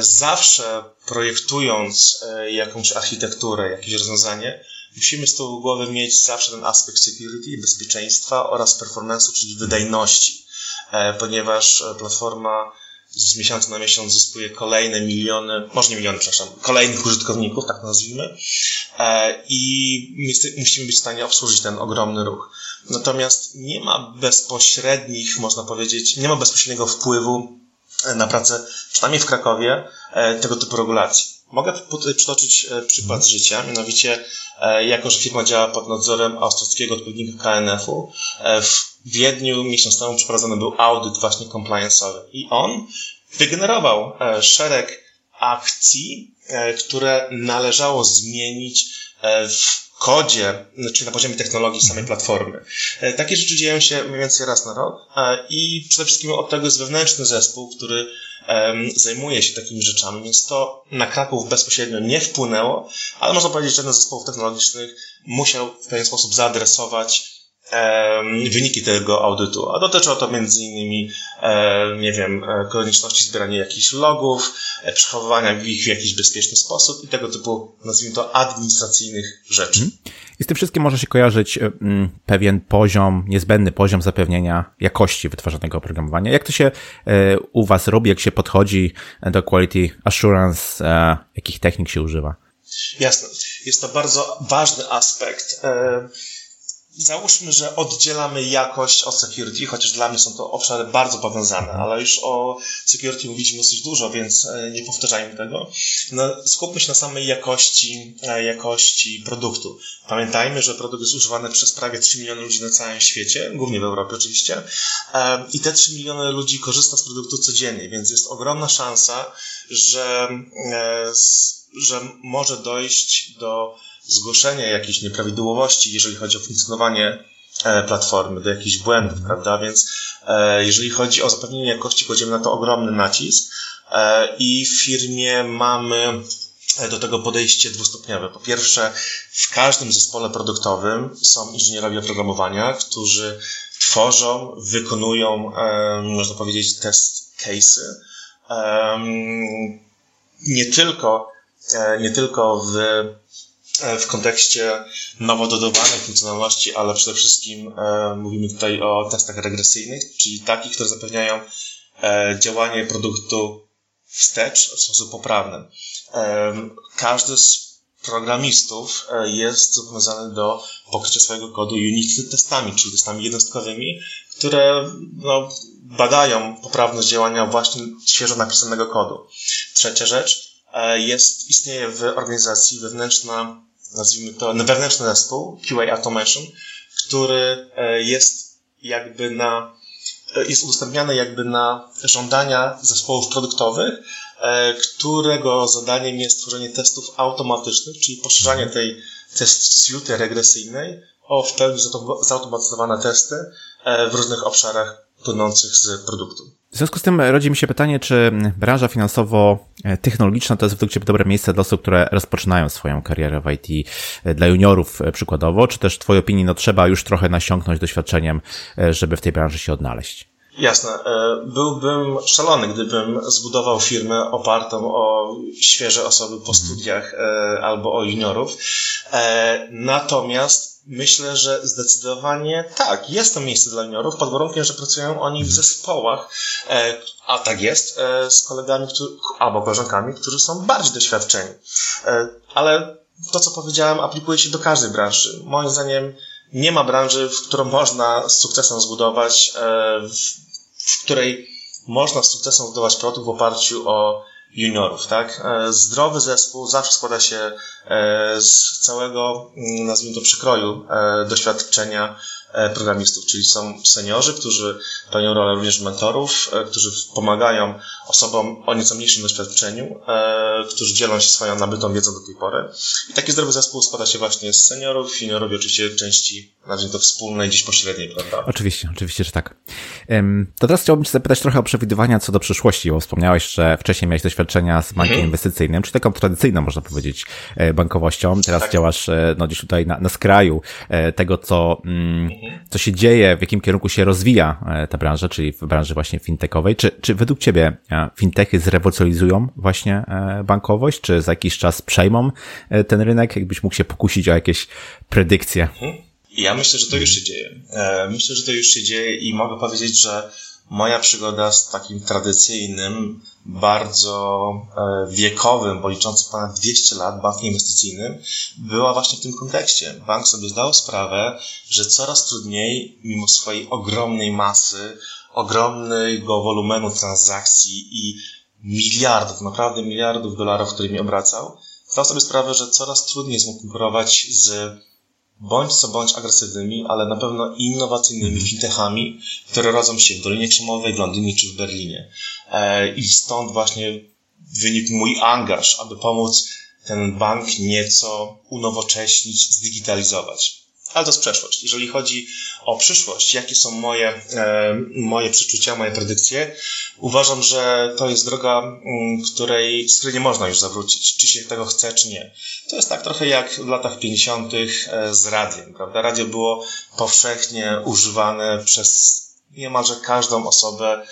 zawsze projektując jakąś architekturę, jakieś rozwiązanie, musimy z tyłu głowy mieć zawsze ten aspekt security, bezpieczeństwa oraz performance'u, czyli wydajności, ponieważ platforma z miesiąca na miesiąc zyskuje kolejne miliony, może nie miliony, przepraszam, kolejnych użytkowników, tak nazwijmy, e, i musimy być w stanie obsłużyć ten ogromny ruch. Natomiast nie ma bezpośrednich, można powiedzieć, nie ma bezpośredniego wpływu e, na pracę, przynajmniej w Krakowie, e, tego typu regulacji. Mogę tutaj przytoczyć przykład życia, mianowicie jako, że firma działa pod nadzorem austriackiego odpowiednika KNF-u, w w Wiedniu miesiąc temu przeprowadzony był audyt właśnie compliance'owy. I on wygenerował e, szereg akcji, e, które należało zmienić e, w kodzie, czy znaczy na poziomie technologii samej platformy. Takie rzeczy dzieją się mniej więcej raz na rok i przede wszystkim od tego jest wewnętrzny zespół, który zajmuje się takimi rzeczami, więc to na Kraków bezpośrednio nie wpłynęło, ale można powiedzieć, że jeden z zespołów technologicznych musiał w pewien sposób zaadresować wyniki tego audytu. A dotyczyło to między innymi, nie wiem, konieczności zbierania jakichś logów, przechowywania ich w jakiś bezpieczny sposób i tego typu, nazwijmy to, administracyjnych rzeczy. Mhm. I z tym wszystkim może się kojarzyć pewien poziom, niezbędny poziom zapewnienia jakości wytwarzanego oprogramowania. Jak to się u Was robi, jak się podchodzi do quality assurance, jakich technik się używa? Jasne. Jest to bardzo ważny aspekt. Załóżmy, że oddzielamy jakość od security, chociaż dla mnie są to obszary bardzo powiązane, ale już o security mówiliśmy dosyć dużo, więc e, nie powtarzajmy tego. No, skupmy się na samej jakości, e, jakości produktu. Pamiętajmy, że produkt jest używany przez prawie 3 miliony ludzi na całym świecie, głównie w Europie oczywiście, e, i te 3 miliony ludzi korzysta z produktu codziennie, więc jest ogromna szansa, że, że może dojść do zgłoszenie jakichś nieprawidłowości, jeżeli chodzi o funkcjonowanie e, platformy, do jakichś błędów, mhm. prawda? Więc e, jeżeli chodzi o zapewnienie jakości, kładziemy na to ogromny nacisk e, i w firmie mamy do tego podejście dwustopniowe. Po pierwsze, w każdym zespole produktowym są inżynierowie oprogramowania, którzy tworzą, wykonują, można powiedzieć, test case'y. Nie tylko, nie tylko w w kontekście nowo dodawanej funkcjonalności, ale przede wszystkim e, mówimy tutaj o testach regresyjnych, czyli takich, które zapewniają e, działanie produktu wstecz w sposób poprawny. Każdy z programistów jest zobowiązany do pokrycia swojego kodu unit testami, czyli testami jednostkowymi, które no, badają poprawność działania właśnie świeżo napisanego kodu. Trzecia rzecz, E, jest, istnieje w organizacji wewnętrzna, nazwijmy to, wewnętrzny zespół QA Automation, który e, jest jakby na, e, jest udostępniany jakby na żądania zespołów produktowych, którego zadaniem jest tworzenie testów automatycznych, czyli poszerzanie tej test suite regresyjnej o w pełni zautomatyzowane testy w różnych obszarach płynących z produktu. W związku z tym rodzi mi się pytanie, czy branża finansowo-technologiczna to jest według Ciebie dobre miejsce dla osób, które rozpoczynają swoją karierę w IT, dla juniorów przykładowo, czy też w Twojej opinii no, trzeba już trochę nasiąknąć doświadczeniem, żeby w tej branży się odnaleźć? Jasne. E, byłbym szalony, gdybym zbudował firmę opartą o świeże osoby po mhm. studiach e, albo o juniorów. E, natomiast Myślę, że zdecydowanie tak, jest to miejsce dla juniorów, pod warunkiem, że pracują oni w zespołach, e, a tak jest, z kolegami albo koleżankami, którzy są bardziej doświadczeni. Ale to, co powiedziałem, aplikuje się do każdej branży. Moim zdaniem nie ma branży, w którą można z sukcesem zbudować, w której można z sukcesem zbudować produkt w oparciu o juniorów, tak? E, zdrowy zespół zawsze składa się e, z całego, mm, nazwijmy to, przekroju e, doświadczenia E, programistów, czyli są seniorzy, którzy pełnią rolę również mentorów, e, którzy pomagają osobom o nieco mniejszym doświadczeniu, e, którzy dzielą się swoją nabytą wiedzą do tej pory. I taki zdrowy zespół składa się właśnie z seniorów, juniorów i oczywiście części, nazwijmy to wspólnej, gdzieś pośredniej, prawda? Oczywiście, oczywiście, że tak. To teraz chciałbym Cię zapytać trochę o przewidywania co do przyszłości, bo wspomniałeś, że wcześniej miałeś doświadczenia z bankiem mhm. inwestycyjnym, czy taką tradycyjną, można powiedzieć, bankowością. Teraz tak. działasz no, gdzieś tutaj na, na skraju tego, co mm, co się dzieje, w jakim kierunku się rozwija e, ta branża, czyli w branży właśnie fintechowej. Czy, czy według Ciebie e, fintechy zrewolucjonalizują właśnie e, bankowość, czy za jakiś czas przejmą ten rynek? Jakbyś mógł się pokusić o jakieś predykcje? Mhm. Ja myślę, że to już się dzieje. Myślę, że to już się dzieje i mogę powiedzieć, że moja przygoda z takim tradycyjnym, bardzo e, wiekowym, bo liczący ponad 200 lat bankiem inwestycyjnym, była właśnie w tym kontekście. Bank sobie zdał sprawę, że coraz trudniej, mimo swojej ogromnej masy, ogromnego wolumenu transakcji i miliardów, naprawdę miliardów dolarów, którymi obracał, zdał sobie sprawę, że coraz trudniej jest mu konkurować z bądź co bądź agresywnymi, ale na pewno innowacyjnymi mhm. fintechami, które rodzą się w Dolinie Krzemowej, w Londynie czy w Berlinie. E, I stąd właśnie wynikł mój angaż, aby pomóc ten bank nieco unowocześnić, zdigitalizować. Ale to jest przeszłość. Jeżeli chodzi o przyszłość, jakie są moje, e, moje przeczucia, moje predykcje, uważam, że to jest droga, której, z której nie można już zawrócić, czy się tego chce, czy nie. To jest tak trochę jak w latach 50. E, z radiem, prawda? Radio było powszechnie używane przez niemalże każdą osobę,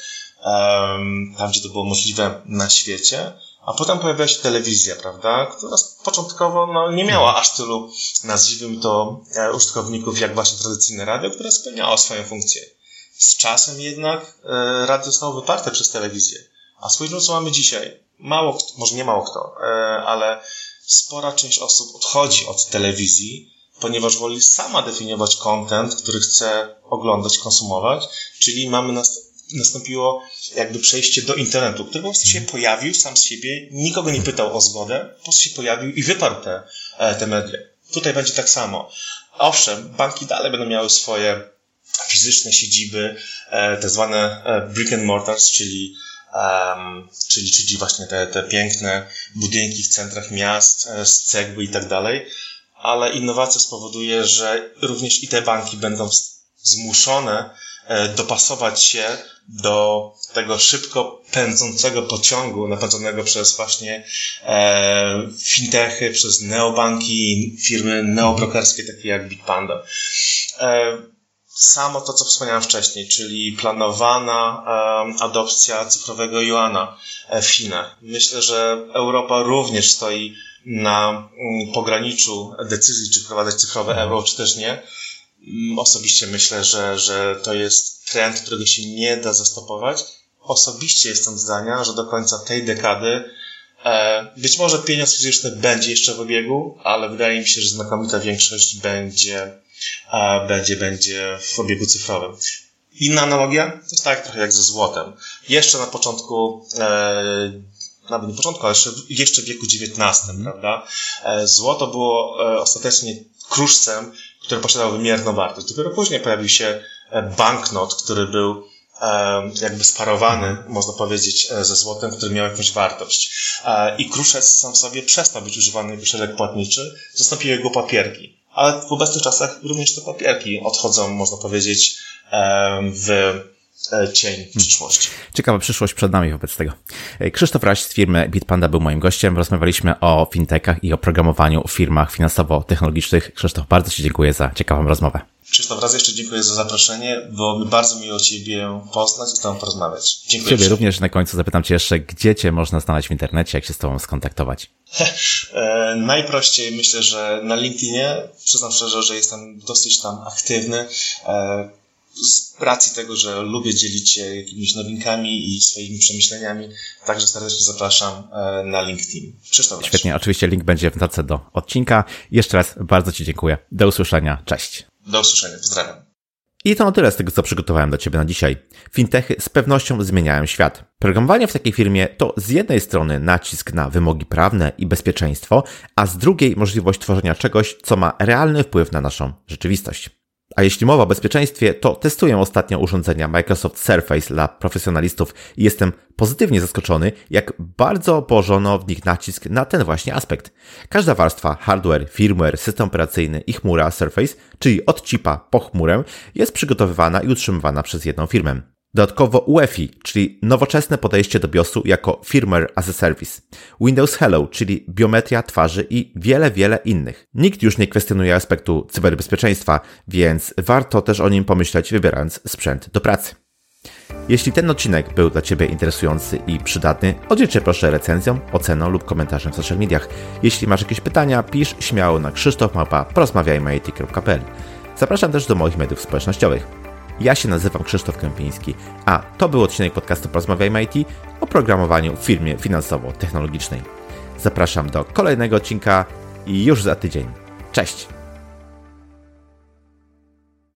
tam gdzie to było możliwe na świecie. A potem pojawiła się telewizja, prawda, która początkowo no, nie miała aż tylu, nazwijmy to, e, użytkowników jak właśnie tradycyjne radio, które spełniało swoją funkcję. Z czasem jednak e, radio zostało wyparte przez telewizję. A spójrzmy, co mamy dzisiaj. Mało, może nie mało kto, e, ale spora część osób odchodzi od telewizji, ponieważ woli sama definiować content, który chce oglądać, konsumować, czyli mamy nas nastąpiło jakby przejście do internetu, który po prostu się pojawił sam z siebie, nikogo nie pytał o zgodę, po prostu się pojawił i wyparł te, e, te media. Tutaj będzie tak samo. Owszem, banki dalej będą miały swoje fizyczne siedziby, e, te zwane e, brick and mortars, czyli, um, czyli, czyli właśnie te, te piękne budynki w centrach miast z cegły i tak dalej, ale innowacja spowoduje, że również i te banki będą zmuszone dopasować się do tego szybko pędzącego pociągu napędzonego przez właśnie e, fintechy, przez neobanki, firmy neobrokerskie takie jak Bitpanda. E, samo to, co wspomniałem wcześniej, czyli planowana e, adopcja cyfrowego juana e, w Chinach. Myślę, że Europa również stoi na mm, pograniczu decyzji, czy wprowadzać cyfrowe euro, czy też nie. Mm, osobiście myślę, że, że to jest trend, którego się nie da zastopować. Osobiście jestem zdania, że do końca tej dekady e, być może pieniądz fizyczny będzie jeszcze w obiegu, ale wydaje mi się, że znakomita większość będzie, e, będzie, będzie w obiegu cyfrowym. Inna analogia to jest tak trochę jak ze złotem. Jeszcze na początku, e, nawet nie początku, ale jeszcze, jeszcze w wieku XIX, mm. prawda? Złoto było ostatecznie kruszcem, który posiadał wymierną wartość. Dopiero później pojawił się banknot, który był jakby sparowany, można powiedzieć, e, ze złotem, który miał jakąś wartość. E, I kruszec sam sobie przestał być używany jako środek płatniczy, zastąpiły go papierki. Ale w obecnych czasach również te papierki odchodzą, można powiedzieć, w e, cień hmm. przyszłości. Ciekawa przyszłość przed nami wobec tego. Krzysztof Raś z firmy Bitpanda był moim gościem. Rozmawialiśmy o fintechach i o programowaniu w firmach finansowo-technologicznych. Krzysztof, bardzo Ci dziękuję za ciekawą rozmowę. Krzysztof, raz jeszcze dziękuję za zaproszenie, bo bardzo miło Ciebie poznać i z Tobą porozmawiać. Dziękuję. Ciebie również na końcu zapytam Cię jeszcze, gdzie Cię można znaleźć w internecie, jak się z Tobą skontaktować? e, najprościej myślę, że na LinkedInie. Przyznam szczerze, że jestem dosyć tam aktywny. E, z racji tego, że lubię dzielić się jakimiś nowinkami i swoimi przemyśleniami, także serdecznie zapraszam e, na LinkedIn. Krzysztof Świetnie, oczywiście link będzie w notatce do odcinka. Jeszcze raz bardzo Ci dziękuję. Do usłyszenia. Cześć. Do usłyszenia, pozdrawiam. I to na tyle z tego, co przygotowałem dla Ciebie na dzisiaj. Fintechy z pewnością zmieniają świat. Programowanie w takiej firmie to z jednej strony nacisk na wymogi prawne i bezpieczeństwo, a z drugiej możliwość tworzenia czegoś, co ma realny wpływ na naszą rzeczywistość. A jeśli mowa o bezpieczeństwie, to testuję ostatnio urządzenia Microsoft Surface dla profesjonalistów i jestem pozytywnie zaskoczony, jak bardzo położono w nich nacisk na ten właśnie aspekt. Każda warstwa hardware, firmware, system operacyjny i chmura Surface, czyli od chipa po chmurę, jest przygotowywana i utrzymywana przez jedną firmę. Dodatkowo UEFI, czyli nowoczesne podejście do BIOSu jako Firmware as a Service, Windows Hello, czyli biometria twarzy i wiele, wiele innych. Nikt już nie kwestionuje aspektu cyberbezpieczeństwa, więc warto też o nim pomyśleć wybierając sprzęt do pracy. Jeśli ten odcinek był dla Ciebie interesujący i przydatny, oddzielcie proszę recenzją, oceną lub komentarzem w social mediach. Jeśli masz jakieś pytania, pisz śmiało na krzysztofmałpa.porozmawiajmy.it.pl Zapraszam też do moich mediów społecznościowych. Ja się nazywam Krzysztof Kępiński, a to był odcinek podcastu Porozmawiajmy IT o programowaniu w firmie finansowo-technologicznej. Zapraszam do kolejnego odcinka już za tydzień. Cześć!